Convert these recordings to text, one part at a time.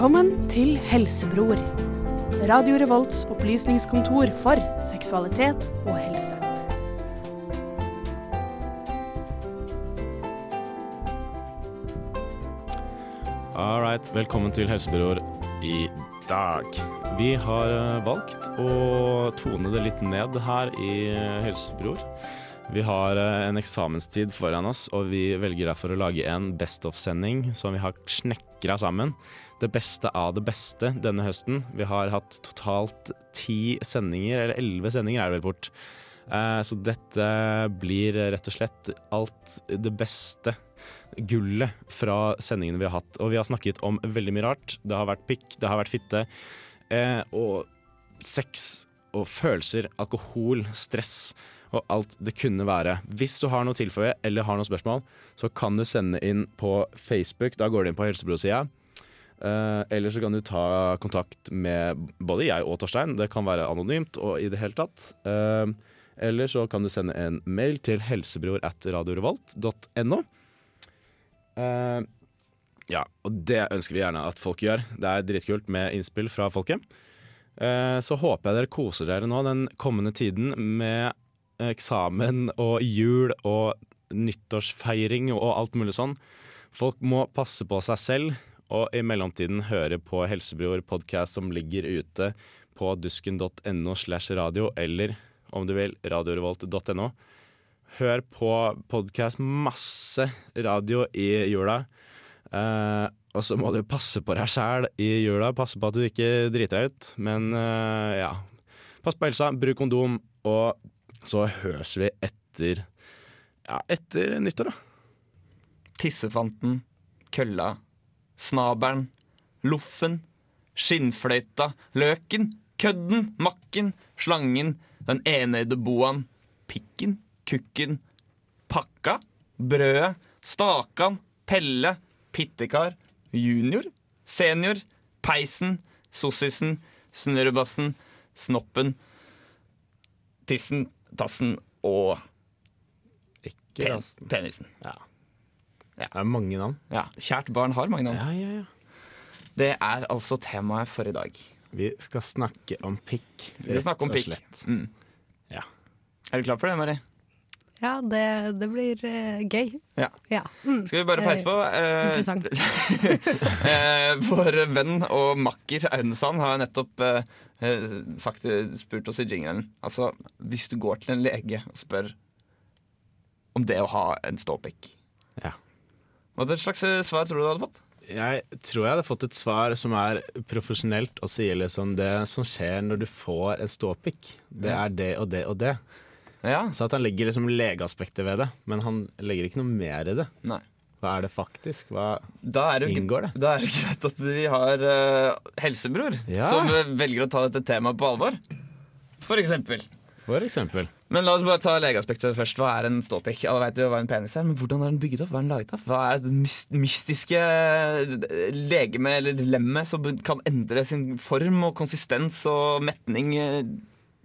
Velkommen til Helsebror. Radio Revolts opplysningskontor for seksualitet og helse. All right, velkommen til Helsebror i dag. Vi har eh, valgt å tone det litt ned her i Helsebyråer. Vi har eh, en eksamenstid foran oss, og vi velger derfor å lage en Best of-sending som vi har snekra sammen. Det beste av det beste denne høsten. Vi har hatt totalt ti sendinger, eller elleve sendinger er det vel fort. Eh, Så dette blir rett og slett alt det beste gullet fra sendingene vi har hatt. Og vi har snakket om veldig mye rart. Det har vært pikk, det har vært fitte, eh, og sex og følelser, alkohol, stress og alt det kunne være. Hvis du har noe tilføye eller har noen spørsmål, så kan du sende inn på Facebook. Da går du inn på Helsebrosida. Uh, eller så kan du ta kontakt med både jeg og Torstein. Det kan være anonymt og i det hele tatt. Uh, eller så kan du sende en mail til helsebror at radiorevolt.no. Uh, ja, og det ønsker vi gjerne at folk gjør. Det er dritkult med innspill fra folket. Så håper jeg dere koser dere nå den kommende tiden med eksamen og jul og nyttårsfeiring og alt mulig sånn. Folk må passe på seg selv, og i mellomtiden høre på Helsebror podkast som ligger ute på dusken.no slash radio, eller om du vil, radiorevolt.no. Hør på podkast, masse radio i jula. Eh, og så må du passe på deg sjæl i jula. Passe på at du ikke driter deg ut. Men eh, ja, pass på helsa, bruk kondom, og så høres vi etter ja, etter nyttår, da. Tissefanten, kølla, snabelen, loffen, skinnfløyta, løken, kødden, makken, slangen, den enøyde boaen, pikken, kukken, pakka, brødet, stakan, pelle, pittekar, junior, senior, peisen, sossisen, snurrebassen, snoppen, tissen, tassen og Ikke pen rasten. penisen. Ja. Ja. Det er mange navn. Ja, kjært barn har mange navn. Ja, ja, ja. Det er altså temaet for i dag. Vi skal snakke om pikk. Vi skal snakke om pikk. Mm. Ja. Er du klar for det, Mari? Ja, det, det blir uh, gøy. Ja. Ja. Mm. Skal vi bare peise på? Uh, Interessant. uh, vår venn og makker Aune Sand har nettopp sagt, spurt oss i jinglen Altså, hvis du går til en lege og spør om det å ha en ståpikk, Ja. hva slags eh, svar tror du du hadde fått? Jeg tror jeg hadde fått et svar som er profesjonelt og sier liksom det som skjer når du får en ståpikk. Det er det og det og det. Ja. Så at han legger liksom legeaspektet ved det, men han legger ikke noe mer i det. Nei. Hva er det faktisk? Hva Da er det Inngår det? Da er det greit at vi har uh, helsebror Ja. som velger å ta dette temaet på alvor. For eksempel. For eksempel. Men la oss bare ta legeaspektet først. Hva er en ståpikk? Alle vet jo hva en penis er, men hvordan er den bygget opp? Hva er den laget av? Hva er det mystiske legeme eller lemmet som kan endre sin form og konsistens og metning eh,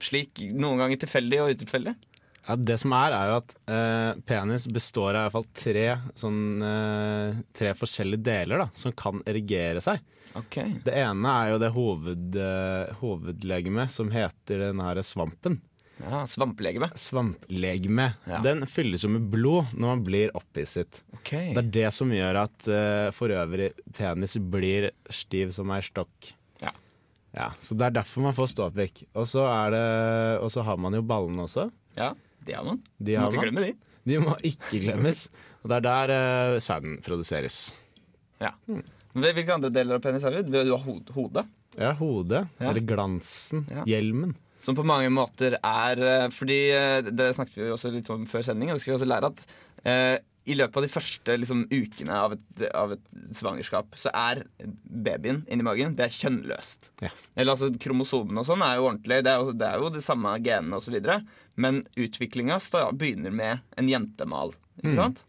slik noen ganger tilfeldig og utilfeldig? Ja, det som er, er jo at eh, penis består av i hvert fall tre, sånn, eh, tre forskjellige deler da, som kan erigere seg. Ok. Det ene er jo det hoved, uh, hovedlegemet som heter den her svampen. Ja, Svamplegeme. Svamplegeme. Ja. Den fylles jo med blod når man blir opphisset. Ok. Det er det som gjør at eh, for øvrig penis blir stiv som ei stokk. Ja. Ja, Så det er derfor man får ståpikk. Og så har man jo ballene også. Ja, det har man. De Må ikke glemme de. De må ikke glemmes. Og det er der uh, sæden produseres. Ja. Hvilke andre deler av penis har vi? Du har hod hodet. Ja, hodet. Ja. Eller glansen. Ja. Hjelmen. Som på mange måter er eh, Fordi eh, det snakket vi også litt om før sending, og det skal vi også lære at eh, i løpet av de første liksom, ukene av et, av et svangerskap, så er babyen inni magen det er kjønnløst. Ja. Eller altså Kromosomene og sånn er jo ordentlig, det er jo, det er jo de samme genene osv. Men utviklinga begynner med en jentemal. Ikke Mm. sant?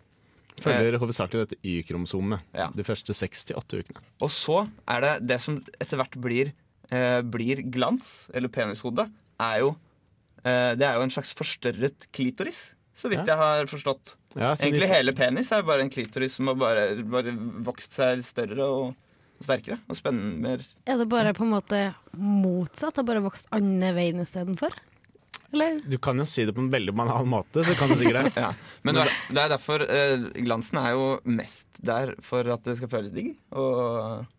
Følger hovedsakelig dette Y-kromosomet Ja. de første seks til åtte ukene. Og så er det det som etter hvert blir, eh, blir glans, eller penishode, er jo eh, Det er jo en slags forstørret klitoris, så vidt Ja. jeg har forstått. Ja, Egentlig de, hele penis er bare en klitoris som har bare, bare vokst seg større og sterkere og spennende. Mer. Er det bare på en måte motsatt? Det har bare vokst andre veien istedenfor? Eller? Du kan jo si det på en veldig banal måte, så kan du sikkert det. Ja. Men det er, er derfor eh, glansen er jo mest der for at det skal føles digg å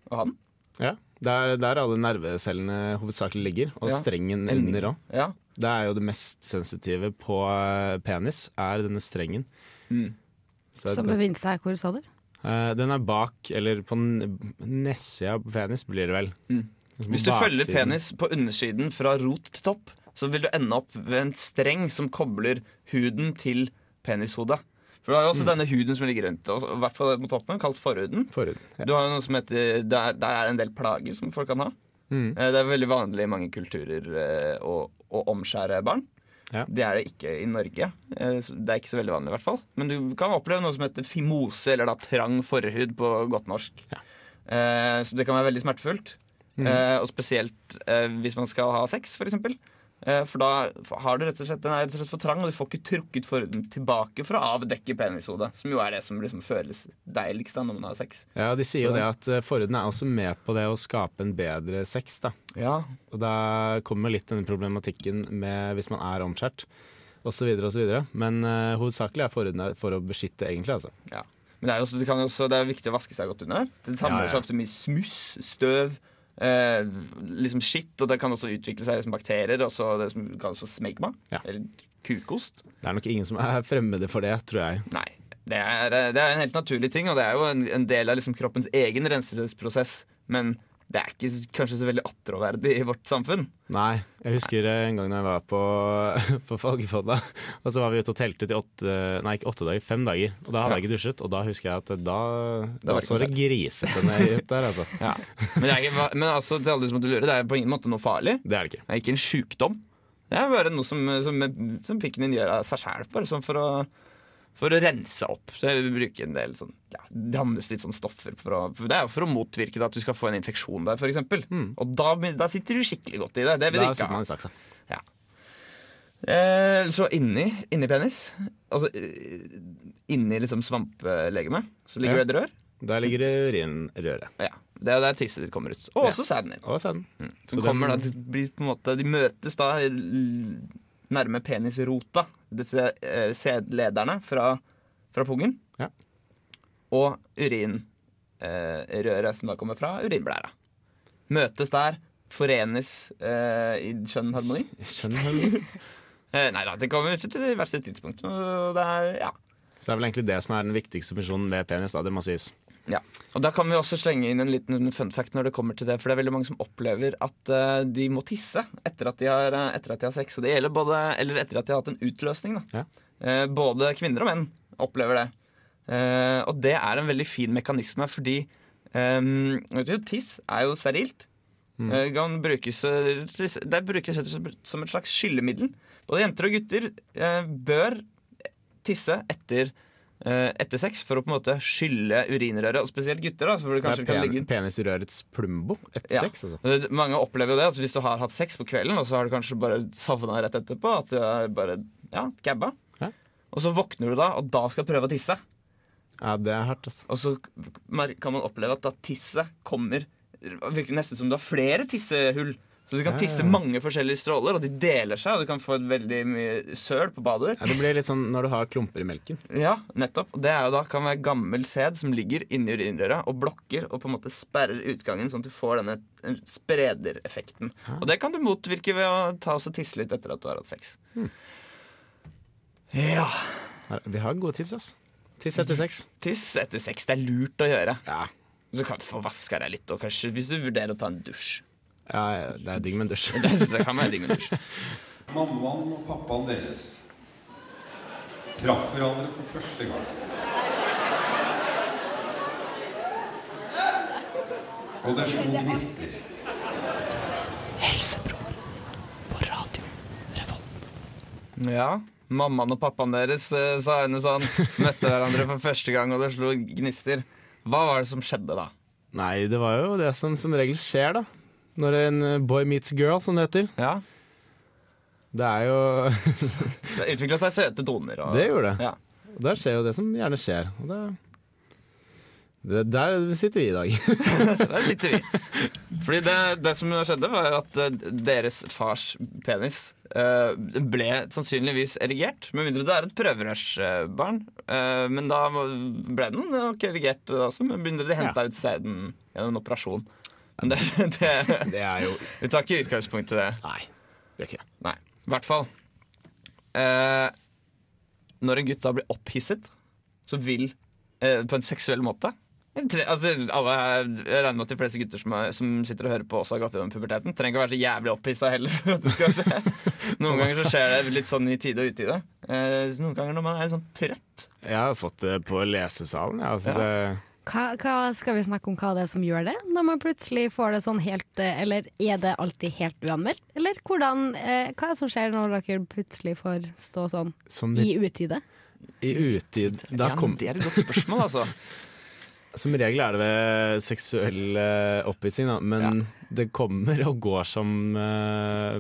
å ha den. Ja, det er der alle nervecellene hovedsakelig ligger, og Ja. strengen under òg. Ja. Det er jo det mest sensitive på eh, penis, er denne strengen. Mm. Så Som befinner seg hvor, sa du? Uh, den er bak, eller på nedsida av penis, blir det vel. Mm. Hvis du følger penis på undersiden fra rot til topp, så vil du ende opp ved en streng som kobler huden til penishodet. For du har jo også denne huden som ligger rundt, og i hvert fall mot toppen, kalt forhuden. Forhuden. Ja. Du har jo noe som heter, der, der er en del plager som folk kan ha. Mm. Eh, Det er veldig vanlig i mange kulturer eh, å, å omskjære barn. Ja. Det er det ikke i Norge. Eh, Det er ikke så veldig vanlig, i hvert fall. Men du kan oppleve noe som heter fimose, eller da trang forhud på godt norsk. Ja. Eh, Så det kan være veldig smertefullt. Mm. Eh, Og spesielt eh, hvis man skal ha sex, for eksempel. Eh, For da har du rett og slett den er rett og slett for trang, og du får ikke trukket forhuden tilbake for å avdekke penishodet. Som jo er det som liksom føles deiligst da når man har sex. ja, de sier jo det at eh, forhuden er også med på det å skape en bedre sex, da. Ja, Og da kommer litt denne problematikken med hvis man er omskjært, osv., osv. Men uh, hovedsakelig er forhuden der for å beskytte, egentlig, altså. Ja. Men det er, også, det, kan også, det er viktig å vaske seg godt under. Det samler Ja, ja. seg ofte mye smuss, støv, eh, liksom skitt. Og det kan også utvikle seg liksom bakterier. Også det som kalles for smegma. Ja. Eller kukost. Det er nok ingen som er fremmede for det, tror jeg. Nei. Det er, eh, det er en helt naturlig ting, og det er jo en, en del av liksom kroppens egen renselsesprosess. Men det er ikke kanskje så veldig attråverdig i vårt samfunn. Nei, jeg husker en gang da jeg var på, på Folgefodda, og så var vi ute og teltet i åtte, nei ikke åtte dager, fem dager. Og da hadde jeg ikke dusjet, og da husker jeg at da, da, var det så det grisete ut der, altså. Ja. Men, det ikke, men altså, til alle som måtte lure, det er på ingen måte noe farlig. Det er det ikke. Det er ikke en sjukdom. Det er bare noe som, som, som pikken din gjør av seg sjæl, bare sånn for å, for å rense opp. Så jeg bruker en del sånn ja, Dannes litt sånn stoffer for å for Det er jo for å motvirke det at du skal få en infeksjon der, f.eks. Mm. Og da, da sitter du skikkelig godt i det. Det vil du ikke ha. Ja. Eh, så inni, inni penis, altså eh, inni liksom svampelegemet, så ligger Ja. det et rør. Der ligger det urinrøret. Ja, Det er der tisset ditt kommer ut. Og også sæden din. Og sæden. Mm. Så kommer den- da, de, blir på en måte, de møtes da nærme penisrota, disse eh, sædlederne fra, fra pungen. Ja. Og urinrøret eh, som da kommer fra urinblæra. Møtes der, forenes eh, i skjønn harmoni. Skjønn harmoni. Nei da, det kommer ikke til hvert sitt tidspunkt. Så det er, ja. Så det er vel egentlig det som er den viktigste funksjonen ved penis, da, det må sies. Ja. Og da kan vi også slenge inn en liten fun fact når det kommer til det. For det er veldig mange som opplever at uh, de må tisse etter at de har, eh, etter at de har sex. Og det gjelder både, eller etter at de har hatt en utløsning. Ja. Uh, både kvinner og menn opplever det. Uh, og det er en veldig fin mekanisme fordi um, du, tiss er jo sterilt. Mm. Kan brukes, det brukes som et slags skyllemiddel. Både jenter og gutter bør tisse etter, eh, etter sex for å på en måte skylle urinrøret. Og spesielt gutter. da, så det Det pen, ligge penisrørets plumbo etter Ja. sex, altså. Eh, Mange opplever jo det. Altså hvis du har hatt sex på kvelden, og så har du kanskje bare savna rett etterpå. At du er bare ja, gabba. Og så våkner du da, og da skal du prøve å tisse. Ja, det er hardt, altså. Og så kan man oppleve at da tisset kommer Virker nesten som du har flere tissehull. Så du kan tisse ja. mange forskjellige stråler, og de deler seg. Og du kan få et veldig mye søl på badet ditt. Ja, det blir litt sånn når du har klumper i melken. Ja, nettopp. Det er jo da kan være gammel sæd som ligger inni urinrøret og blokker og på en måte sperrer utgangen, sånn at du får denne spredereffekten. spredereffekten. Og det kan du motvirke ved å ta oss og tisse litt etter at du har hatt sex. Ja. Vi har gode tips, ass. Tiss etter sex. Tiss etter sex. Det er lurt å gjøre. Ja. Så kan du få vaska deg litt, og kanskje hvis du vurderer å ta en dusj. Ja, det er digg med en dusj. Det, det kan være digg med dusj. Mammaen og pappaen deres traff hverandre for første gang. Og det slo gnister. Ja. Mammaen og pappaen deres, eh, sa henne sånn, møtte hverandre for første gang, og det slo gnister. Hva var det som skjedde da? Nei, det var jo det som som regel skjer, da. Når en eh, boy meets girl, som det heter. Ja, Det er jo Det utvikla seg søte toner. Og, Det gjorde det. Ja. Og Der skjer jo det som gjerne skjer. Og det, Det, der sitter vi i dag. Der sitter vi. Fordi det, det som skjedde, var jo at eh, deres fars penis eh, ble sannsynligvis erigert. Med mindre det er et prøverørsbarn. Men da ble den nok erigert også, med mindre de henta ut sæden gjennom en operasjon. Men det, det, Det er jo vi tar ikke utgangspunkt i det. Nei, det er ikke det. Nei. I hvert fall. Eh, når en gutt da blir opphisset, så vil eh, På en seksuell måte altså, alle, jeg regner med at de fleste gutter som, er, som sitter og hører på, også har gått gjennom puberteten. Trenger ikke å være så jævlig opphissa heller for at det skal skje. Noen ganger så skjer det litt sånn i tide og utide. Eh, noen ganger når man er sånn trøtt. Jeg har fått det på lesesalen. Ja, altså Ja. det, Hva, hva skal vi snakke om hva det er som gjør det? Når man plutselig får det sånn helt eh, Eller er det alltid helt uanmeldt? Eller hvordan, eh, hva er det som skjer når dere plutselig får stå sånn som i i, utide? utid da Ja, det er et godt spørsmål, altså. Som regel er det ved seksuell eh, opphissing, men men det kommer og går som eh,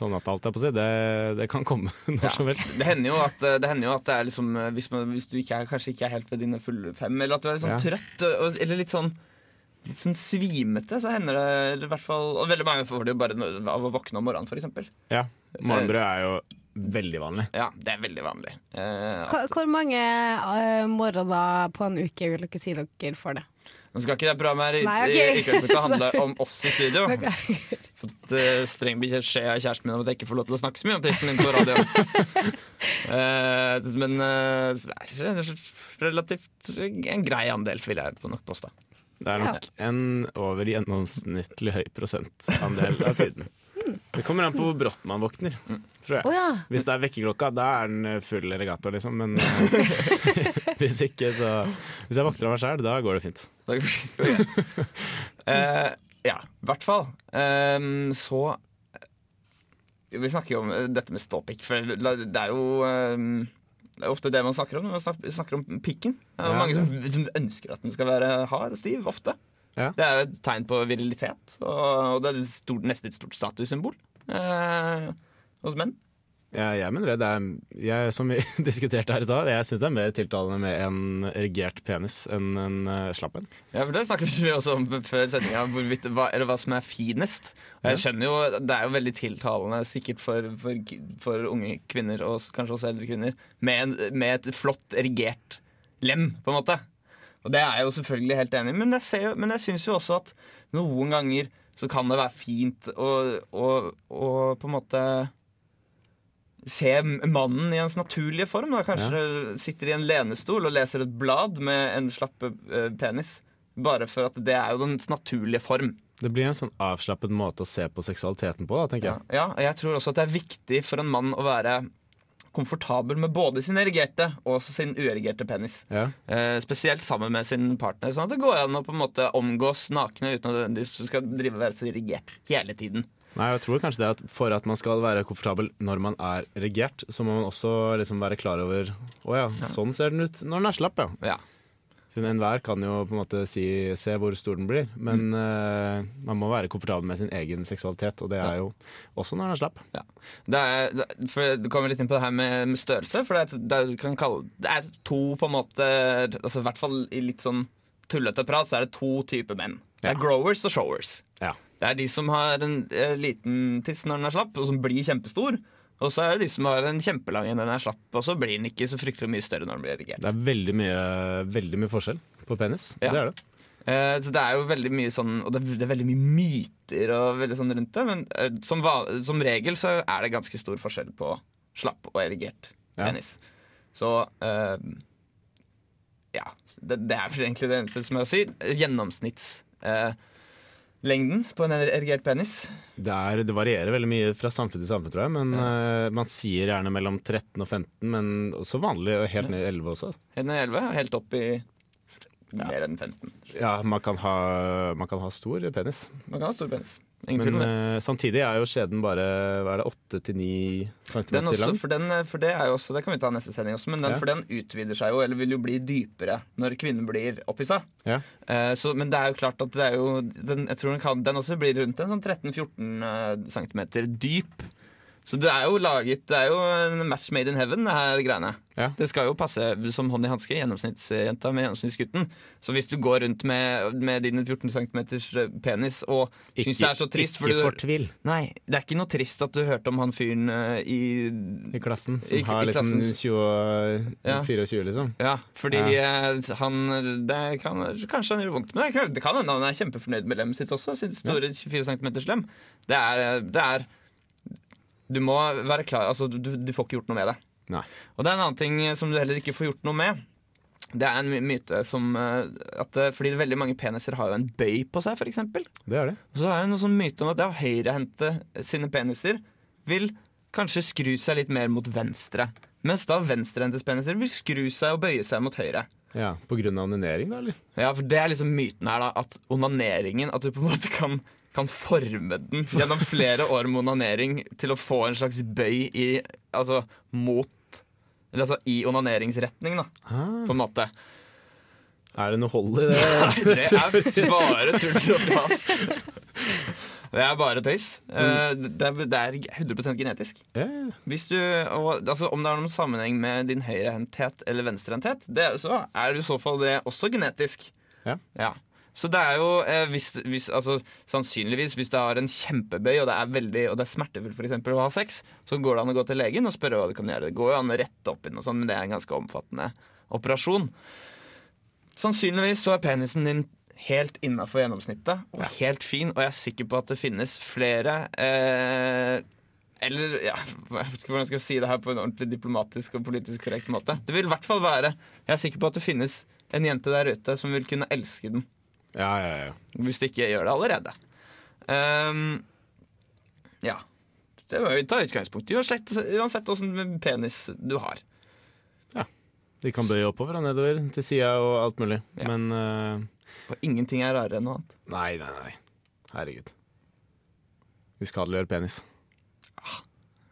sånn at alt er på si. Det, det kan komme når Ja. som helst. Det hender jo at det, hender jo at det er liksom Hvis, man, hvis du ikke er, kanskje ikke er helt ved dine fulle fem, eller at du er litt sånn Ja. trøtt og, eller litt sånn Litt sånn svimete, så hender det eller i hvert fall Og veldig mange får det jo bare av å våkne om morgenen, f.eks. Ja. Morgenbrød er jo veldig vanlig. Ja, det er veldig vanlig. Eh, Hvor, hvor mange uh, morgener på en uke vil dere si dere får det? Nå skal ikke det programmet her i i- utgangspunktet handle om oss i studio. Fått uh, streng beskjed av kjæresten min om at jeg ikke får lov til å snakke så mye om tissen min på radio. uh, men uh, det er relativt en grei andel, vil jeg på nok påstå. Det er nok en over gjennomsnittlig høy prosentandel av tiden. Det kommer an på hvor brått man våkner, tror jeg. jeg. ja. Hvis det er vekkerklokka, da er den eh, full regator, liksom. Men eh, hvis ikke, så Hvis jeg våkner av meg sjæl, da går det fint. Det går greit. uh, ja, i hvert fall. Um, så Vi snakker jo om eh, dette med ståpikk, for det er jo um, det er ofte det man snakker om når man snakker om pikken. Det er Ja. mange som, som ønsker at den skal være hard og stiv, ofte. Ja. Det er et tegn på virilitet, og, og det er stort, nesten et stort statussymbol eh, hos menn. Ja, jeg mener det. det er, jeg, som vi diskuterte her i dag, jeg syns det er mer tiltalende med en erigert penis enn en uh, slapp en. Ja, for Det snakket vi også om før sendinga, hva, eller hva som er finest. Og jeg skjønner jo, Det er jo veldig tiltalende sikkert for, for, for unge kvinner, og kanskje også eldre kvinner, med, med et flott erigert lem, på en måte. Og det er jeg jo selvfølgelig helt enig i, men jeg, ser jo- men jeg syns jo også at noen ganger så kan det være fint å på en måte se mannen i hans naturlige form. Da. Kanskje sitter i en lenestol og leser et blad med en slapp eh, penis. Bare for at det er jo dens naturlige form. Det blir en sånn avslappet måte å se på seksualiteten på, da, tenker Ja, jeg. ja, og jeg tror også at det er viktig for en mann å være komfortabel med både sin erigerte og sin uerigerte penis. Ja. Eh, spesielt sammen med sin partner. Sånn at det går an å på en måte omgås nakne uten at du skal drive og være så erigert hele tiden. Nei, jeg tror kanskje det at For at man skal være komfortabel når man er regert, så må man også liksom være klar over Å ja, sånn ser den ut når den er slapp, ja. Ja. Siden enhver kan jo på en måte si, se hvor stor den blir, men eh, man må være komfortabel med sin egen seksualitet, og det er jo også når den er slapp. Det er, for du kommer litt inn på det her med, med størrelse. For det er, det, kan kalle, det er to på en måte altså I hvert fall i litt sånn tullete prat, så er det to typer menn. Det er Ja. growers og showers. Ja. Det er de som har en eh, liten tiss når den er slapp, og som blir kjempestor. Og så er det de som har en kjempelang en når den er slapp, og så blir den ikke så fryktelig mye større når den blir erigert. Det er veldig mye, veldig mye forskjell på penis. Ja. Det er det. Eh, så det er jo veldig mye sånn Og det er, det er veldig mye myter og veldig sånn rundt det, men eh, som, som regel så er det ganske stor forskjell på slapp og erigert Ja. penis. Så eh, ja. Det, det er egentlig det eneste som er å si. Gjennomsnittslengden på en erigert penis. Det, er, det varierer veldig mye fra samfunn til samfunn, tror jeg. Men eh, man sier gjerne mellom 13 og 15, men også vanlig helt ned i 11 også. Helt ned i 11, og helt opp i mer enn 15. Ja, man kan ha, man kan ha stor penis. Man kan ha stor penis. Men uh, eh, samtidig er jo skjeden bare hva er det, 8-9 cm lang. for, den, for det er jo også, det kan vi ta neste sending også, men den, Ja. for den utvider seg jo, eller vil jo bli dypere når kvinnen blir opphissa. Ja. Uh, så, men det er jo klart at det er jo den, Jeg tror den, kan, den også blir rundt en sånn 13-14 eh, cm dyp. Så det er jo laget Det er jo en match made in heaven, det her greiene. Ja. Det skal jo passe som hånd i hanske, gjennomsnittsjenta med gjennomsnittsgutten. Så hvis du går rundt med, med din 14 cm penis og syns det er så trist ikke fortvil Nei, det er ikke noe trist at du hørte om han fyren eh, i i klassen, som I- har liksom klassen. 20, Ja. 24, liksom. Ja, fordi eh, han det kan, Kanskje han gjør vondt, men det kan- hende han er kjempefornøyd med lemmet sitt også. sin store 24 cm lem. Det er, eh, det er Du må være klar Altså, du, du får ikke gjort noe med det. Nei. Og det er en annen ting som du heller ikke får gjort noe med. Det er en myte som eh, at, eh, Fordi veldig mange peniser har jo en bøy på seg, f.eks. Det er det. Og så er det noen sånn myte om at ja, høyrehendte sine peniser vil kanskje skru seg litt mer mot venstre. Mens da venstrehendtes peniser vil skru seg og bøye seg mot høyre. Ja, av onanering, da, eller? Ja, for Det er liksom myten her, da. At onaneringen At du på en måte kan, kan forme den gjennom flere år med onanering til å få en slags bøy i Altså mot Eller altså i onaneringsretning, da, Ah, på en måte. er det noe hold i det? Det er bare tull og fjas. Det er bare tøys. Eh, Det er, det er 100% genetisk. Hvis du, og, altså, om det har noen sammenheng med din høyrehendthet eller venstrehendthet, så er det i så fall det også genetisk. Ja. Så det er jo eh, hvis, hvis, altså, Sannsynligvis hvis du har en kjempebøy og det er veldig Og det er smertefullt for eksempel, å ha sex, så går det an å gå til legen og spørre hva du kan gjøre. Det går jo an å rette opp i noe sånt, men det er en ganske omfattende operasjon. Sannsynligvis så er penisen din helt innafor gjennomsnittet og helt fin, og jeg er sikker på at det finnes flere eh, eller ja, hvordan jeg skal si det her på en ordentlig diplomatisk og politisk korrekt måte. Det vil i hvert fall være Jeg er sikker på at det finnes en jente der ute som vil kunne elske den. Ja, ja, ja. Hvis du ikke gjør det allerede. Um, ja. Det må vi ta utgangspunkt i, uansett åssen penis du har. Ja. De kan bøye oppover og nedover til sida og alt mulig. Ja. Men uh, Og ingenting er rarere enn noe annet. nei, nei, nei. Herregud. Uskadeliggjør penis.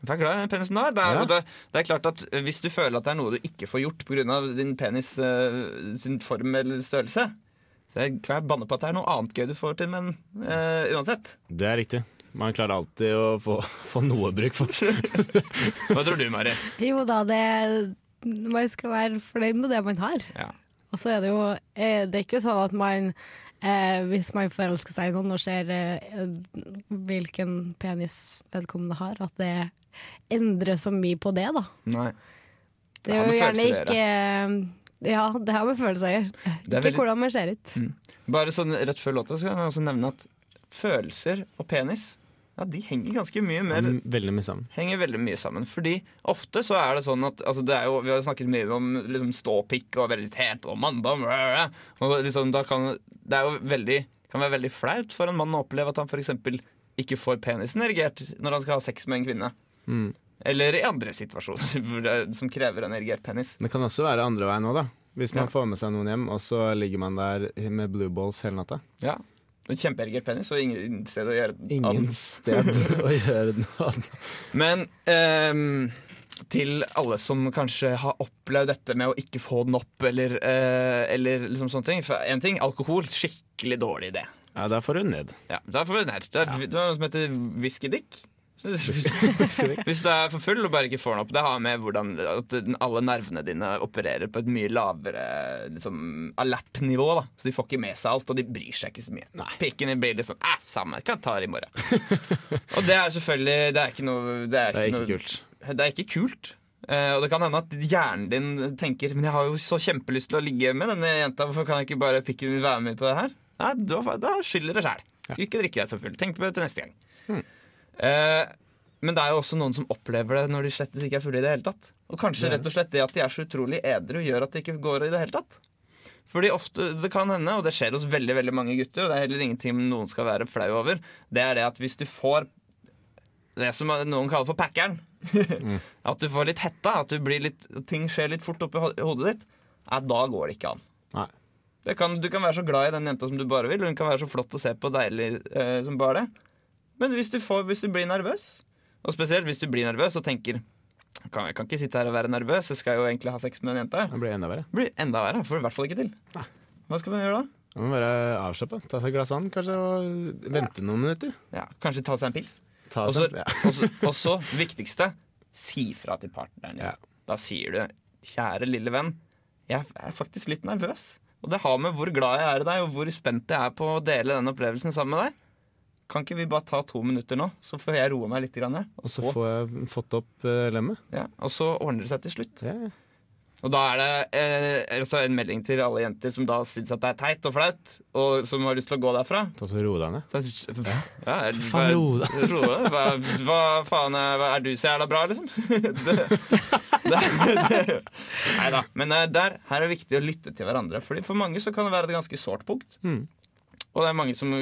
Vær glad i penisen du har. Det er, Ja. det, det er klart at Hvis du føler at det er noe du ikke får gjort pga. din penis eh, sin form eller størrelse, det kan jeg banne på at det er noe annet gøy du får til, men uh, uansett. Det er riktig. Man klarer alltid å få, få noe bruk for. Hva tror du, Mari? Jo da, det Man skal være fornøyd med det man har. Ja. Og så er det jo eh, Det er ikke sånn at man eh, hvis man forelsker seg i noen og ser eh, hvilken penis vedkommende har, at det endrer så mye på det, da. Nei. Det Det er jo gjerne ikke Ja, det har med følelser å gjøre. Ikke veldig- hvordan man ser ut. Bare sånn rett før låta skal jeg også nevne at følelser og penis ja, de henger ganske mye mer Mm, Veldig mye sammen. henger veldig mye sammen. Fordi ofte så er det sånn at altså det er jo, Vi har snakket mye om liksom, ståpikk og veritet og manndom. Og liksom, da kan, det er jo veldig, kan være veldig flaut for en mann å oppleve at han f.eks. ikke får penisen erigert når han skal ha sex med en kvinne. Mm. Eller i andre situasjoner som krever en erigert penis. Det kan også være andre veien òg, da. Hvis man Ja. får med seg noen hjem, og så ligger man der med blue balls hele natta. Ja. Kjempeerigert penis og ingen sted å gjøre Ingen annet. sted å gjøre annet. Men um, til alle som kanskje har opplevd dette med å ikke få den opp, eller, uh, eller liksom sånne ting. For en ting, alkohol, skikkelig dårlig idé. Ja, der får du ned. Ja, da får vi ned. Det er, er noe som heter whisky-dick. Hvis du er for full og bare ikke får den opp. Det har med hvordan at alle nervene dine opererer på et mye lavere liksom, alert-nivå. da Så de får ikke med seg alt, og de bryr seg ikke så mye. Nei. Pikken din blir litt sånn Æh, samme, kan ta det i morgen. og det er selvfølgelig Det er ikke noe Det er Det er ikke, noe, kult. Det er ikke kult. Uh, og det kan hende at hjernen din tenker Men jeg har jo så kjempelyst til å ligge med denne jenta, hvorfor kan jeg ikke bare pikken min være med på det her? Nei, da, da skylder det sjæl. Ja. ikke drikke deg så full. Tenk på det til neste gang. Eh, men det er jo også noen som opplever det når de slett ikke er fulle i det hele tatt. Og kanskje rett og slett det at de er så utrolig edru, gjør at det ikke går i det hele tatt. Fordi ofte, Det kan hende, og det skjer hos veldig veldig mange gutter, og det er heller ingenting noen skal være flau over, det er det at hvis du får det som noen kaller for packeren, at du får litt hetta, at du blir litt, ting skjer litt fort oppi ho- hodet ditt, da går det ikke an. Kan, du kan være så glad i den jenta som du bare vil, og hun kan være så flott å se på deilig eh, som bare det. Men hvis du, får, hvis du blir nervøs, og spesielt hvis du blir nervøs og tenker kan, Jeg kan ikke sitte her og være nervøs, jeg skal jo egentlig ha sex med den jenta. Det blir enda verre. Det blir enda verre. Får du i hvert fall ikke til. Hva skal man gjøre da? Man må bare avslappe. Ta seg et glass vann kanskje, og vente noen minutter. Ja, Kanskje ta seg en pils? Ta Og så. Ja. og så, viktigste, si fra til partneren. Ja. Da sier du, kjære lille venn, jeg er faktisk litt nervøs. Og det har med hvor glad jeg er i deg, og hvor spent jeg er på å dele den opplevelsen sammen med deg. Kan ikke vi bare ta to minutter nå, så får jeg roe meg litt? Grann, og, så får jeg fått opp uh, lemmet. ja, og så ordner det seg til slutt. Ja. Og da er det eh, altså en melding til alle jenter som da syns at det er teit og flaut, og som har lyst til å gå derfra. Ta så Ro deg ned. Synes, ja, er, Faen, ro deg. Hva, hva faen er, hva, er du så jævla bra, liksom? nei da. Men eh, der, her er det viktig å lytte til hverandre. Fordi For mange så kan det være et ganske sårt punkt. Mm. Og det er, som,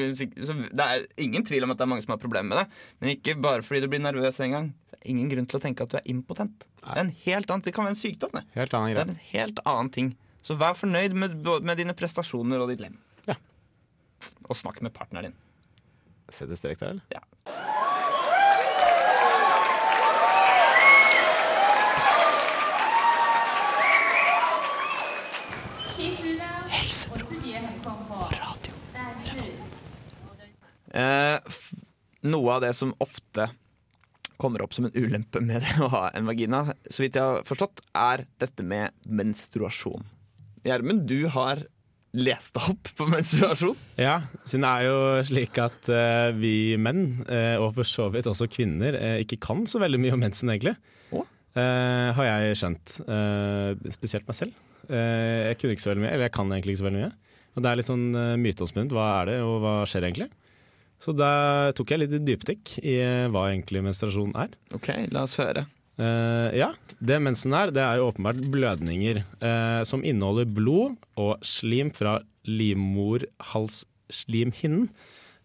så det er ingen tvil om at det er mange som har problemer med det. Men ikke bare fordi du blir nervøs en gang. Det er ingen grunn til å tenke at du er impotent. Det er en helt annen, det kan være en sykdom. Det. Helt annen Det er en helt annen ting. Så vær fornøyd med, med dine prestasjoner og ditt lem. Ja. Og snakk med partneren din. Setter strek der, eller? Ja. Eh, f- noe av det som ofte kommer opp som en ulempe med det å ha en vagina, så vidt jeg har forstått, er dette med menstruasjon. Gjermund, du har lest deg opp på menstruasjon. Ja, siden det er jo slik at eh, vi menn, eh, og for så vidt også kvinner, eh, ikke kan så veldig mye om mensen, egentlig. Eh, har jeg skjønt. Eh, spesielt meg selv. Eh, jeg kunne ikke så veldig mye, eller jeg kan egentlig ikke så veldig mye. Og det er litt sånn uh, myteomspunnet. Hva er det, og hva skjer egentlig? Så da tok jeg litt dypdykk i eh, hva egentlig menstruasjon er. Ok, la oss høre. Uh, ja, det mensen er, det er jo åpenbart blødninger uh, som inneholder blod og slim fra livmorhalsslimhinnen,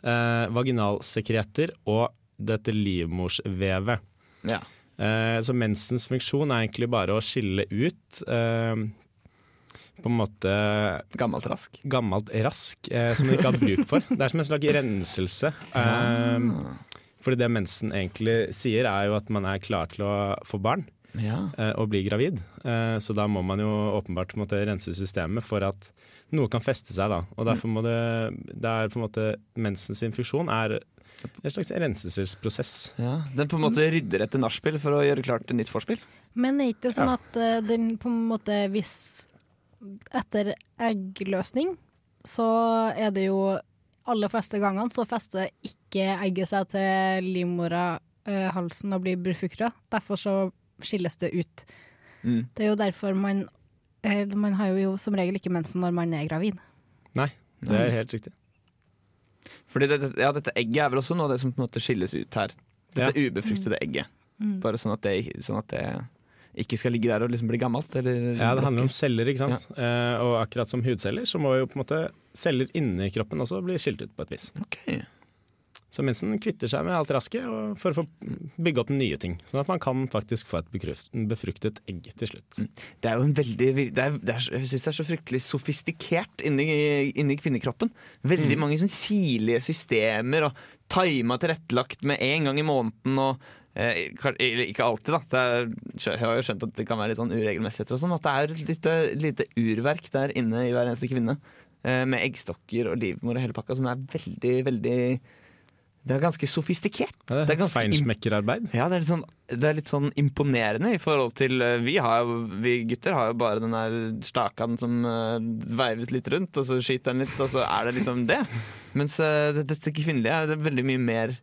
uh, vaginalsekreter og dette livmorsvevet. Ja. Så mensens funksjon er egentlig bare å skille ut på en måte Gammelt rask. gammelt rask eh, som man ikke har bruk for. Det er som en slags renselse. Eh, fordi det mensen egentlig sier, er jo at man er klar til å få barn Ja. eh, og bli gravid. Eh, så da må man jo åpenbart på en måte, rense systemet for at noe kan feste seg. Da. Og derfor må det, det er på en måte Mensens funksjon er en slags renselsesprosess. ja. Den på en måte rydder etter nachspiel for å gjøre klart et nytt vorspiel. Men er ikke sånn Ja. at eh, den på en måte hvis etter eggløsning, så er det jo aller fleste gangene så fester ikke egget seg til livmorhalsen og blir befruktet Derfor så skilles det ut. Mm. Det er jo derfor man eh, Man har jo som regel ikke mensen når man er gravid. Nei, det er helt riktig. Fordi det, ja, dette egget er vel også noe av det som på en måte skilles ut her. Dette ubefruktede egget. Mm. Bare sånn at, det, sånn at det ikke skal ligge der og liksom bli gammelt. Eller Ja, Det handler om celler, ikke sant. Eh, og akkurat som hudceller, så må jo på en måte celler inni kroppen også bli skilt ut på et vis. Ok. Så mensen kvitter seg med alt rasket og for å få bygge opp nye ting. Sånn at man kan faktisk få et befruktet egg til slutt. Det er jo en veldig det er, det er, Jeg syns det er så fryktelig sofistikert inni, inni kvinnekroppen. Veldig mange sånn sirlige systemer og tima tilrettelagt med en gang i måneden. og Ikke alltid, da. Jeg har jo skjønt at det kan være litt sånn uregelmessigheter og sånn. At det er et lite, lite urverk der inne i hver eneste kvinne. eh, Med eggstokker og livmor og hele pakka, som er veldig, veldig Det er ganske sofistikert. Ja, det er er ganske. Ja, det er, sånn, det er litt sånn imponerende i forhold til eh, Vi, har, vi gutter har jo bare den der stakan som eh, veives litt rundt, og så skyter den litt, og så er det liksom det. Mens eh, dette kvinnelige er veldig mye mer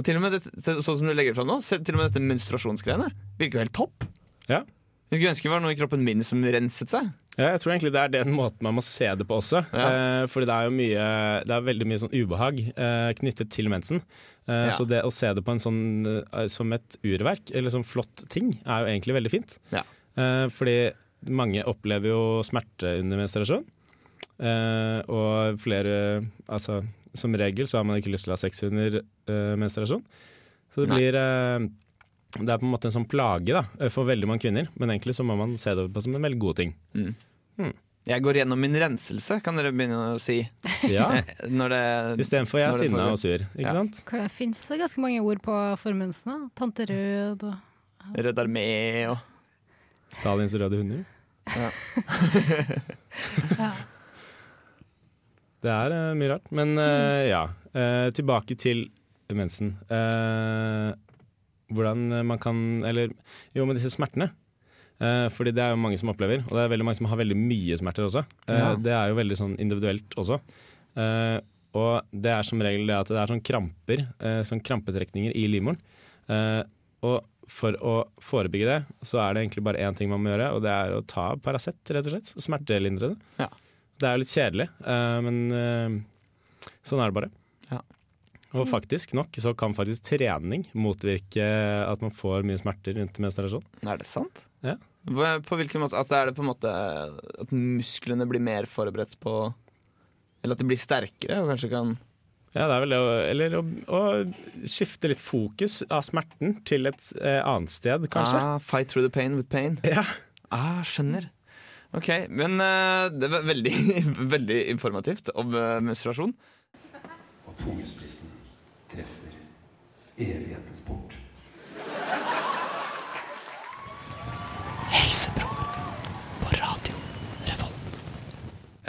Og til og med dette, så- sånn som du legger det fram nå, til og med dette menstruasjonsgreiene virker jo helt topp. Ja. Jeg skulle ønske det var noe i kroppen min som renset seg. Ja, jeg tror egentlig det er den måten man må se det på også. Ja. Eh, fordi det er jo mye Det er veldig mye sånn ubehag eh, knyttet til mensen. Eh, Ja. Så det å se det på en sånn eh, som et urverk, eller som flott ting, er jo egentlig veldig fint. Ja. Eh, fordi mange opplever jo smerte under menstruasjon. Eh, og flere Altså som regel så har man ikke lyst til å ha sex under eh, menstruasjon. Så det Nei. blir uh, Det er på en måte en sånn plage da, for veldig mange kvinner, men egentlig så må man se det på som en veldig god ting. Jeg går gjennom min renselse, kan dere begynne å si. Ja, Eh, Når det Istedenfor jeg er sinna og sur. Ikke Ja. sant? Det fins ganske mange ord på formensen. Tante Rød og Rød armé og Stalins røde hunder. Ja. ja. Det er uh, mye rart. Men eh, ja, uh, tilbake til mensen. Hvordan man kan Eller jo, med disse smertene. Fordi det er jo mange som opplever, og det er veldig mange som har veldig mye smerter også. Ja. Det er jo veldig sånn individuelt også. Og det er som regel det at det er sånn kramper, sånn krampetrekninger i livmoren. Og for å forebygge det, så er det egentlig bare én ting man må gjøre, og det er å ta Paracet, rett og slett. Smertelindre det. Ja. Det er jo litt kjedelig, eh, men eh, sånn er det bare. Ja. Og faktisk nok så kan faktisk trening motvirke at man får mye smerter rundt menstruasjon. Er det sant? Ja. På hvilken måte? At, er det på en måte at musklene blir mer forberedt på Eller at de blir sterkere og kanskje kan Ja, det er vel det å Eller å, å skifte litt fokus av smerten til et eh, annet sted, kanskje. Ah, fight through the pain with pain. Ja. Ah, skjønner. Ok, men eh, det var veldig, veldig informativt om eh, menstruasjon. Og tungespissen treffer evighetens port.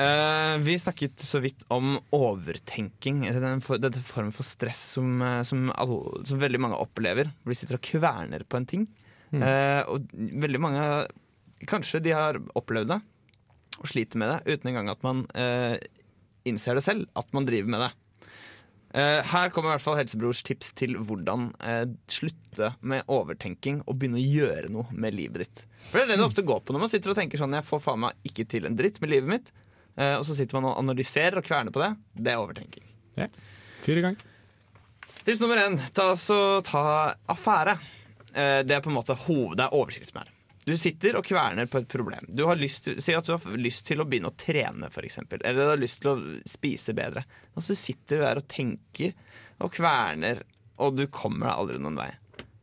Eh, vi snakket så vidt om overtenking. Den for, dette form for stress som, eh, som, alle, som veldig mange opplever. Hvor de sitter og kverner på en ting. Eh, og veldig mange Kanskje de har opplevd det og sliter med det uten engang at man eh, innser det selv, at man driver med det. Eh, her kommer i hvert fall Helsebrors tips til hvordan eh, slutte med overtenking og begynne å gjøre noe med livet ditt. For Det er det det ofte går på når man sitter og tenker sånn Jeg får faen meg ikke til en dritt med livet mitt. Eh, og så sitter man og analyserer og kverner på det. Det er overtenking. Fyr i gang. Tips nummer én ta, så ta affære. Eh, det er på en måte hovedet er overskriften her. Du sitter og kverner på et problem. Du har lyst Si at du har lyst til å begynne å trene, f.eks. Eller du har lyst til å spise bedre. Og så sitter du der og tenker og kverner, og du kommer deg aldri noen vei.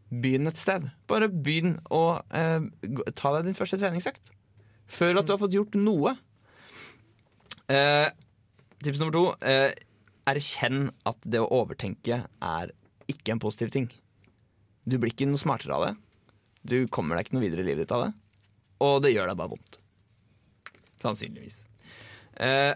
Begynn et sted. Bare begynn å eh, ta deg din første treningsøkt. Føl at du har fått gjort noe. Eh, tips nummer to. Eh, erkjenn at det å overtenke er ikke en positiv ting. Du blir ikke noe smartere av det. Du kommer deg ikke noe videre i livet ditt av det. Og det gjør deg bare vondt. Sannsynligvis. Eh,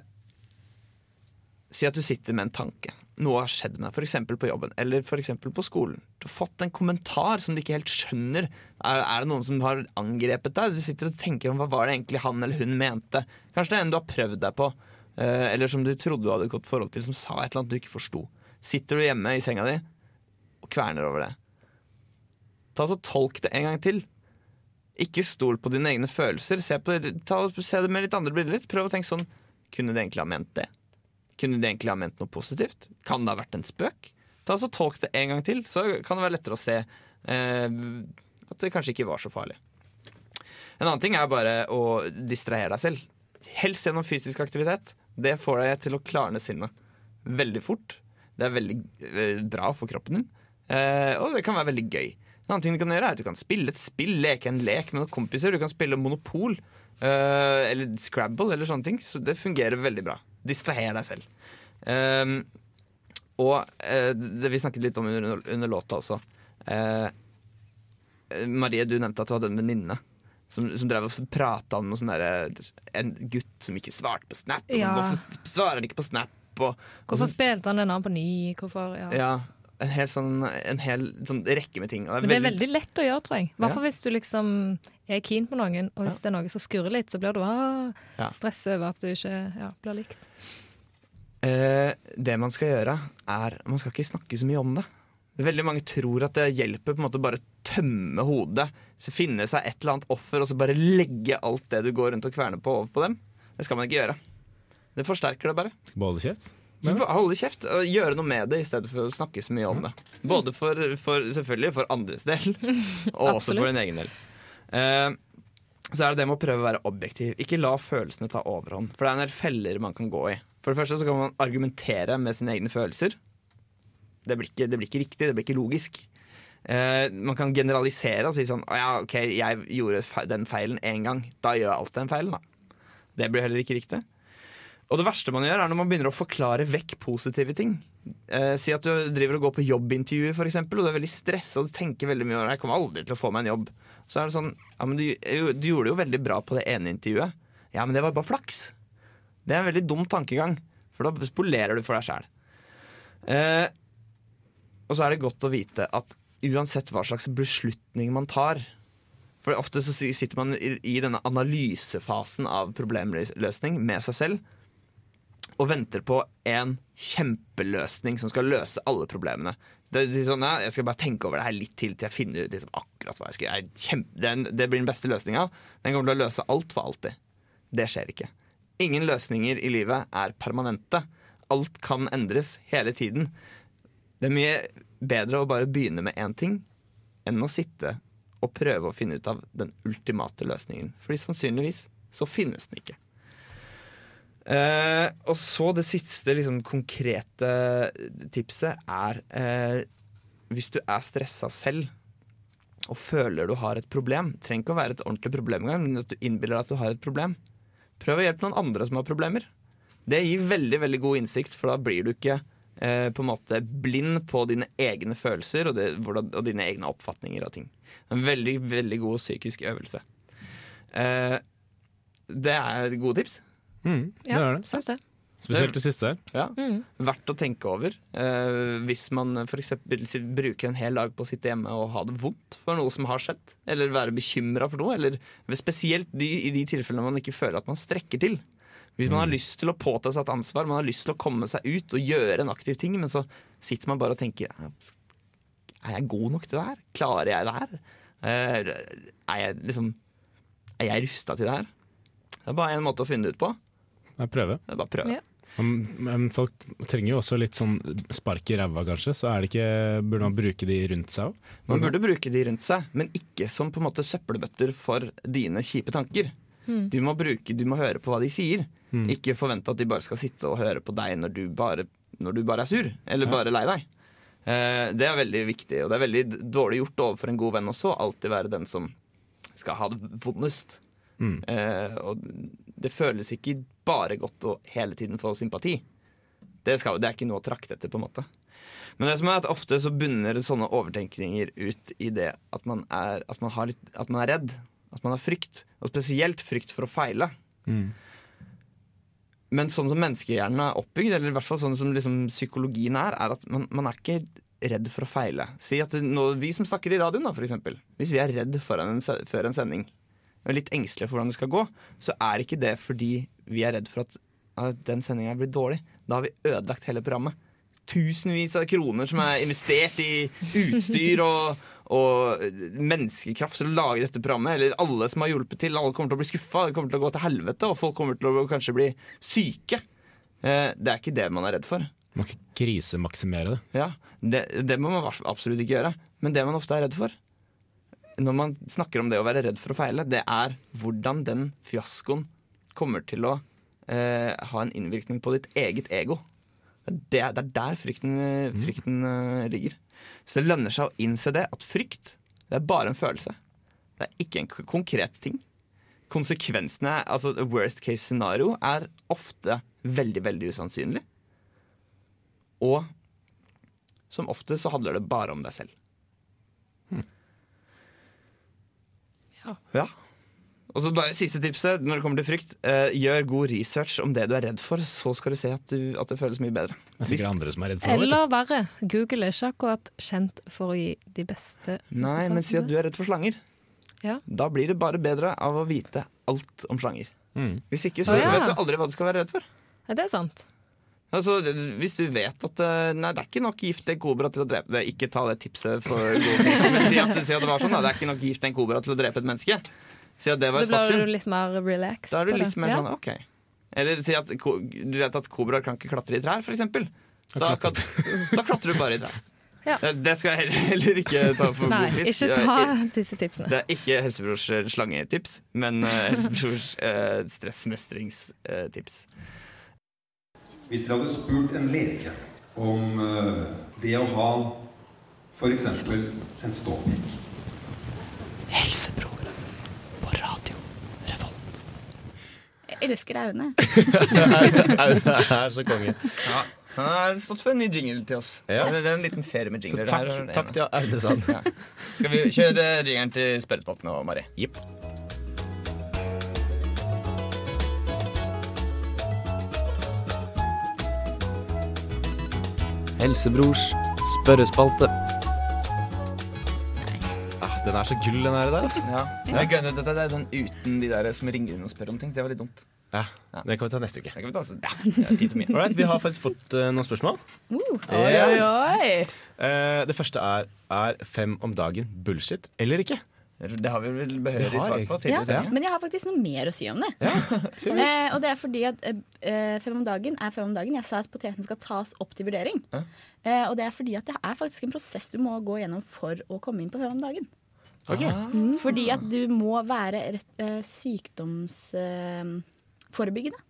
si at du sitter med en tanke. Noe har skjedd med deg, f.eks. på jobben eller for på skolen. Du har fått en kommentar som du ikke helt skjønner. Er, er det noen som har angrepet deg? Du sitter og tenker om hva var det egentlig han eller hun mente. Kanskje det er en du har prøvd deg på, eh, eller som du trodde du hadde et godt forhold til, som sa et eller annet du ikke forsto. Sitter du hjemme i senga di og kverner over det. Ta så Tolk det en gang til. Ikke stol på dine egne følelser. Se, på, ta, se det med litt andre briller. Prøv å tenke sånn Kunne de egentlig ha ment det? Kunne de egentlig ha ment noe positivt? Kan det ha vært en spøk? Ta så Tolk det en gang til, så kan det være lettere å se eh, at det kanskje ikke var så farlig. En annen ting er bare å distrahere deg selv. Helst gjennom fysisk aktivitet. Det får deg til å klarne sinnet veldig fort. Det er veldig eh, bra for kroppen din, eh, og det kan være veldig gøy. En annen ting du kan gjøre er at du kan spille et spill, leke en lek med noen kompiser. Du kan spille Monopol uh, eller Scrabble eller sånne ting. Så det fungerer veldig bra. Distraher deg selv. Um, og uh, det vi snakket litt om under, under låta også. Uh, Marie, du nevnte at du hadde en venninne som, som drev og prata om sånn En gutt som ikke svarte på Snap. Ja. Hvorfor svarer han ikke på Snap? Og, og Hvorfor så- spilte han den av på ny? Hvorfor, ja. ja, en hel sånn, en hel sånn rekke med ting. Og Men det er veldig lett å gjøre, tror jeg. I hvert Ja. fall hvis du liksom er keen på noen, og hvis det er noe som skurrer litt, så blir du ah, Ja. stress over at du ikke ja, blir likt. Eh, det man skal gjøre, er Man skal ikke snakke så mye om det. Veldig mange tror at det hjelper på en måte bare tømme hodet. Så finne seg et eller annet offer og så bare legge alt det du går rundt og kverner på, over på dem. Det skal man ikke gjøre. Det forsterker det bare. Skal bare holde kjeft. Du Holde kjeft og gjøre noe med det i stedet for å snakke så mye om det. Både for, for selvfølgelig for andres del, og også for din egen del. Uh, så er det det med å prøve å være objektiv. Ikke la følelsene ta overhånd. For det er en del feller man kan gå i. For det første så kan man argumentere med sine egne følelser. Det blir ikke, det blir ikke riktig, det blir ikke logisk. Uh, man kan generalisere og si sånn Å ja, OK, jeg gjorde den feilen én gang. Da gjør jeg alltid den feilen, da. Det blir heller ikke riktig. Og det verste man gjør, er når man begynner å forklare vekk positive ting. Eh, si at du driver og går på jobbintervju, for eksempel, og du er veldig stressa og du tenker veldig mye. Jeg kommer aldri til å få meg en jobb. Så er det sånn Ja, men du, du gjorde det jo veldig bra på det ene intervjuet. Ja, men det var bare flaks. Det er en veldig dum tankegang, for da spolerer du for deg sjæl. Eh, Og så er det godt å vite at uansett hva slags beslutning man tar For ofte så sitter man i denne analysefasen av problemløsning med seg selv og venter på en kjempeløsning som skal løse alle problemene. Det, det, sånn, ja, jeg skal bare tenke over det her litt til til jeg finner ut liksom, akkurat hva jeg skal gjøre. Kjempe, den, det blir den beste løsninga. Den kommer til å løse alt for alltid. Det skjer ikke. Ingen løsninger i livet er permanente. Alt kan endres hele tiden. Det er mye bedre å bare begynne med én ting enn å sitte og prøve å finne ut av den ultimate løsningen. Fordi sannsynligvis så finnes den ikke. Eh, og så det siste liksom, konkrete tipset er eh, hvis du er stressa selv og føler du har et problem, trenger ikke å være et ordentlig problem engang, men at du innbiller deg at du har et problem, prøv å hjelpe noen andre som har problemer. Det gir veldig veldig god innsikt, for da blir du ikke eh, på en måte blind på dine egne følelser og, det, og dine egne oppfatninger av ting. En veldig, veldig god psykisk øvelse. Eh, det er gode tips. Mm, det Ja, er det. syns det. Spesielt det siste her. Ja. Mm. Verdt å tenke over. Eh, hvis man f.eks. bruker en hel dag på å sitte hjemme og ha det vondt for noe som har skjedd, eller være bekymra for noe, eller spesielt de, i de tilfellene man ikke føler at man strekker til. Hvis man har lyst til å påta seg et ansvar, man har lyst til å komme seg ut og gjøre en aktiv ting, men så sitter man bare og tenker Er jeg god nok til det her? Klarer jeg det her? Eh, Er jeg liksom Er jeg rusta til det her? Det er bare én måte å finne det ut på. Jeg prøver. Det er bare å prøve. Ja. Men, men folk trenger jo også litt sånn spark i ræva, kanskje. Så er det ikke, burde man bruke de rundt seg òg? Man burde bruke de rundt seg, men ikke som på en måte søppelbøtter for dine kjipe tanker. Du, må bruke, du må høre på hva de sier. Ikke forvente at de bare skal sitte og høre på deg når du bare, når du bare er sur, eller Ja. bare lei deg. Eh, det er veldig viktig, og det er veldig dårlig gjort overfor en god venn også. Alltid være den som skal ha det vondest. Mm. Eh, og det føles ikke bare godt å hele tiden få sympati. Det, skal, det er ikke noe å trakte etter, på en måte. Men det som er at ofte så bunner sånne overtenkninger ut i det at man er, at man har litt, at man er redd. At man har frykt. Og spesielt frykt for å feile. Mm. Men sånn som menneskehjernen er oppbygd, eller i hvert fall sånn som liksom psykologien er, er at man, man er ikke redd for å feile. Si at det, nå, Vi som snakker i radioen, da, for eksempel. Hvis vi er redd for en, før en sending, og litt engstelige for hvordan det skal gå, så er ikke det fordi vi er redd for at, at den sendinga blir dårlig. Da har vi ødelagt hele programmet. Tusenvis av kroner som er investert i utstyr og, og menneskekraft til å lage dette programmet. Eller alle som har hjulpet til. Alle kommer til å bli skuffa, det kommer til å gå til helvete, og folk kommer til å kanskje bli syke. Eh, Det er ikke det man er redd for. Man kan krisemaksimere det. Ja, det, det må man absolutt ikke gjøre. Men det man ofte er redd for, når man snakker om det å være redd for å feile, det er hvordan den fiaskoen kommer til å eh, ha en innvirkning på ditt eget ego. Det er, det er der frykten, eh, frykten mm. ligger. Så det lønner seg å innse det, at frykt det er bare en følelse. Det er ikke en konkret ting. Konsekvensene, altså worst case scenario, er ofte veldig, veldig usannsynlig. Og som ofte så handler det bare om deg selv. Ja. Ja. Og så bare siste tipset når det kommer til frykt. Eh, gjør god research om det du er redd for, så skal du se at, du, at det føles mye bedre. Det er sikkert andre som er redd for det. Eller verre, Google er ikke akkurat kjent for å gi de beste Nei, men si at du er redd for slanger. Ja. Da blir det bare bedre av å vite alt om slanger. Mm. Hvis ikke, så oh, ja. vet du aldri hva du skal være redd for. Ja, det er sant. Altså, hvis du vet at eh, Nei, det er ikke nok gift en kobra til å drepe det. Ikke ta det tipset for god pris, men si at, si at det var sånn. Da. Det er ikke nok gift en kobra til å drepe et menneske. Si at det var Da blir du litt mer relaxed. Da er du litt det. mer Ja. sånn OK. Eller si at du vet at kobraer kan ikke klatre i trær, for eksempel. Da, da klatrer du bare i trær. Ja. Det, det skal jeg heller, heller ikke ta for Nei, god fisk. ikke ta disse tipsene. Det er ikke helsebrors eh, slangetips, men helsebrors uh, stressmestringstips. Hvis dere hadde spurt en lege om eh, det å ha f.eks. en ståpikk Helsebror på radio Revolt. Jeg elsker Aune. Aune er så konge. Ja. Han har stått for en ny jingle til oss. Ja. Det er en liten serie med Så takk, her. takk til Aune Sand. Ja. Skal vi kjøre jingelen til spørrespalten nå, Mari? Jepp. Helsebrors Spørrespalte. Ah, den er så gull, den her der. Altså. Ja. Jeg gønner, dette er den uten de der som ringer inn og spør om ting. Det var litt dumt. Ja, Det kan vi ta neste uke. Det kan vi ta så, ja, det er tid til mye. Alright, Vi har faktisk fått uh, noen spørsmål. Oi, oi, oi. Uh, det første er Er fem om dagen bullshit eller ikke? Det har vi vel behørig svart på Ja, tidligere. men jeg har faktisk noe mer å si om det. Eh, og det er fordi at eh, fem om dagen er fem om dagen. Jeg sa at poteten skal tas opp til vurdering. Ja. Eh, og det er fordi at det er faktisk en prosess du må gå gjennom for å komme inn på fem om dagen. Ok. Mm, Fordi at du må være rett, eh, sykdomsforebyggende.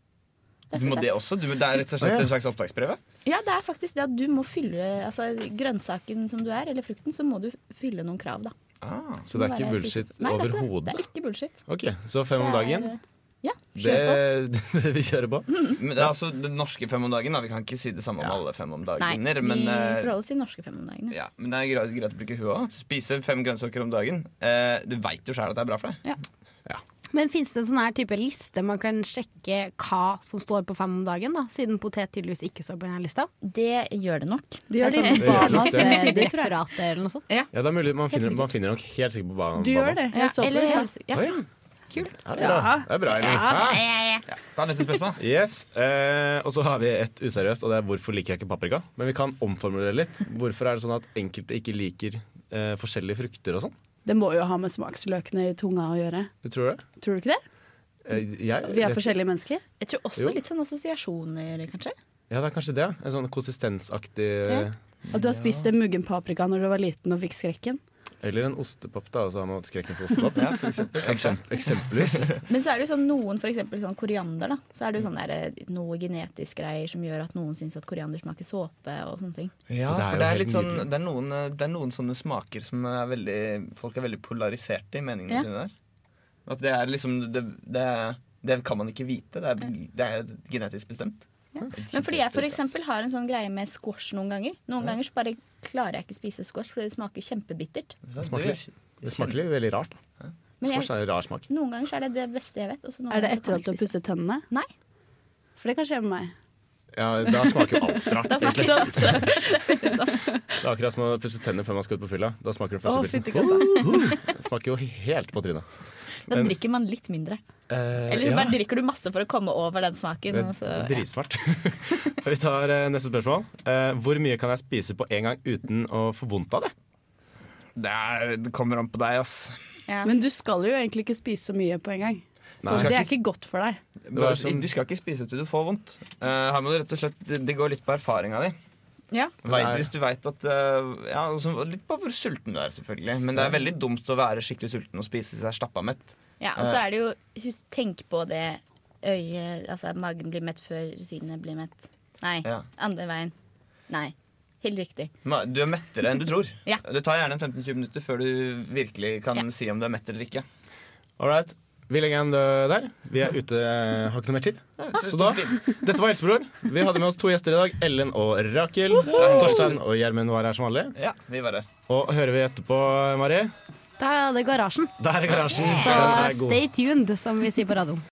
Du må det også? Du, det er rett og slett en slags opptaksprøve? Ja, det er faktisk det at du må fylle altså, Grønnsaken som du er, eller frukten, så må du fylle noen krav, da. Ah. Så det er ikke bullshit er overhodet? Det er ikke bullshit. Ok, Så fem om dagen, Ja, kjør på. det vi kjører på. Men det er altså den norske fem om dagen. Da. Vi kan ikke si det samme om alle fem om Nei, vi Men, eh, forholder oss til norske fem om dagen. ja, men det er greit, greit å bruke huet òg. Spise fem grønnsaker om dagen. Uh, du veit jo sjøl at det er bra for deg. Men fins det en sånn her type liste man kan sjekke hva som står på fem om dagen, da? Siden potet tydeligvis ikke står på denne lista? Det gjør det nok. Det gjør Altså, det. gjør Barnas det. eh, Sider, tror jeg. direktoratet eller noe sånt? Ja, det er mulig, Man finner, man finner nok helt sikkert på hva Du gjør det. Jeg så på det. i ja, stad. ja. Kult. ja, det er bra. Det er bra, Ta neste spørsmål. Yes, eh, Og så har vi et useriøst, og det er hvorfor liker jeg ikke paprika? Men vi kan omformulere litt. Hvorfor er det sånn at enkelte ikke liker eh, forskjellige frukter og sånn? Det må jo ha med smaksløkene i tunga å gjøre. Du tror det? Tror du ikke det? Eh, jeg, Vi er forskjellige mennesker. Jeg tror også Jo. litt sånn assosiasjoner, kanskje. Ja, det er kanskje det. En sånn konsistensaktig Ja. Og du har spist en muggen paprika når du var liten og fikk skrekken. Eller en ostepop, da. Og så har man skrekken for ostepop. Ja, for eksempel. Eksem- eksempelvis. Men så er det jo sånn noen, for eksempel sånn koriander, da. Så er det jo sånn der, eh, noe genetisk greier som gjør at noen syns at koriander smaker såpe og sånne ting. Ja, det for det er litt sånn det er, noen, eh, det er noen sånne smaker som er veldig folk er veldig polariserte i meningene Ja. sine der. At det er liksom det, det, det kan man ikke vite. Det er, det er genetisk bestemt. Men fordi jeg for eksempel har en sånn greie med squash noen ganger. Noen ganger så bare klarer jeg ikke spise squash fordi det smaker kjempebittert. Det smaker Det smaker veldig rart. Ja. Squash er en rar smak. noen ganger så er det det beste jeg vet. noen Er det etter at du har pusset tennene? Nei. For det kan skje med meg. Ja, Da smaker jo alt rart. Da egentlig. det. Det er akkurat som å pusse tenner før man skal ut på fylla. Da smaker det første fytti pilsen. Det smaker jo helt på trynet. Da Men- drikker man litt mindre. Uh, Eller ja, bare drikker du masse for å komme over den smaken. det så, er ja. dritsmart. Vi tar uh, neste spørsmål. Uh, hvor mye kan jeg spise på en gang uten å få vondt av det? Det, er, det kommer an på deg, ass. Yes. Men du skal jo egentlig ikke spise så mye på en gang. Så det er ikke godt for deg. var Du skal ikke spise til du får vondt. Eh, her må du rett og slett, Det går litt på erfaringa di. Ja. Vet, hvis du veit at eh, ja, også, Litt på hvor sulten du er, selvfølgelig. Men det er veldig dumt å være skikkelig sulten og spise seg stappa mett. Ja, og så er det jo Tenk på det øyet Altså magen blir mett før synet blir mett. Nei, Ja. andre veien. Nei. Helt riktig. Du er mettere enn du tror. Ja. Det tar gjerne 15-20 minutter før du virkelig kan Ja. si om du er mett eller ikke. All right. Vi legger igjen det der. Vi er ute, eh, har ikke noe mer tid. Så da, Dette var Helsebror. Vi hadde med oss to gjester i dag. Ellen og Rakel. Torstein og Gjermund var her som vanlig. Ja, vi var her. Og hører vi etterpå, Mari? Da er det Garasjen. Der er garasjen. Så stay tuned, som vi sier på radioen.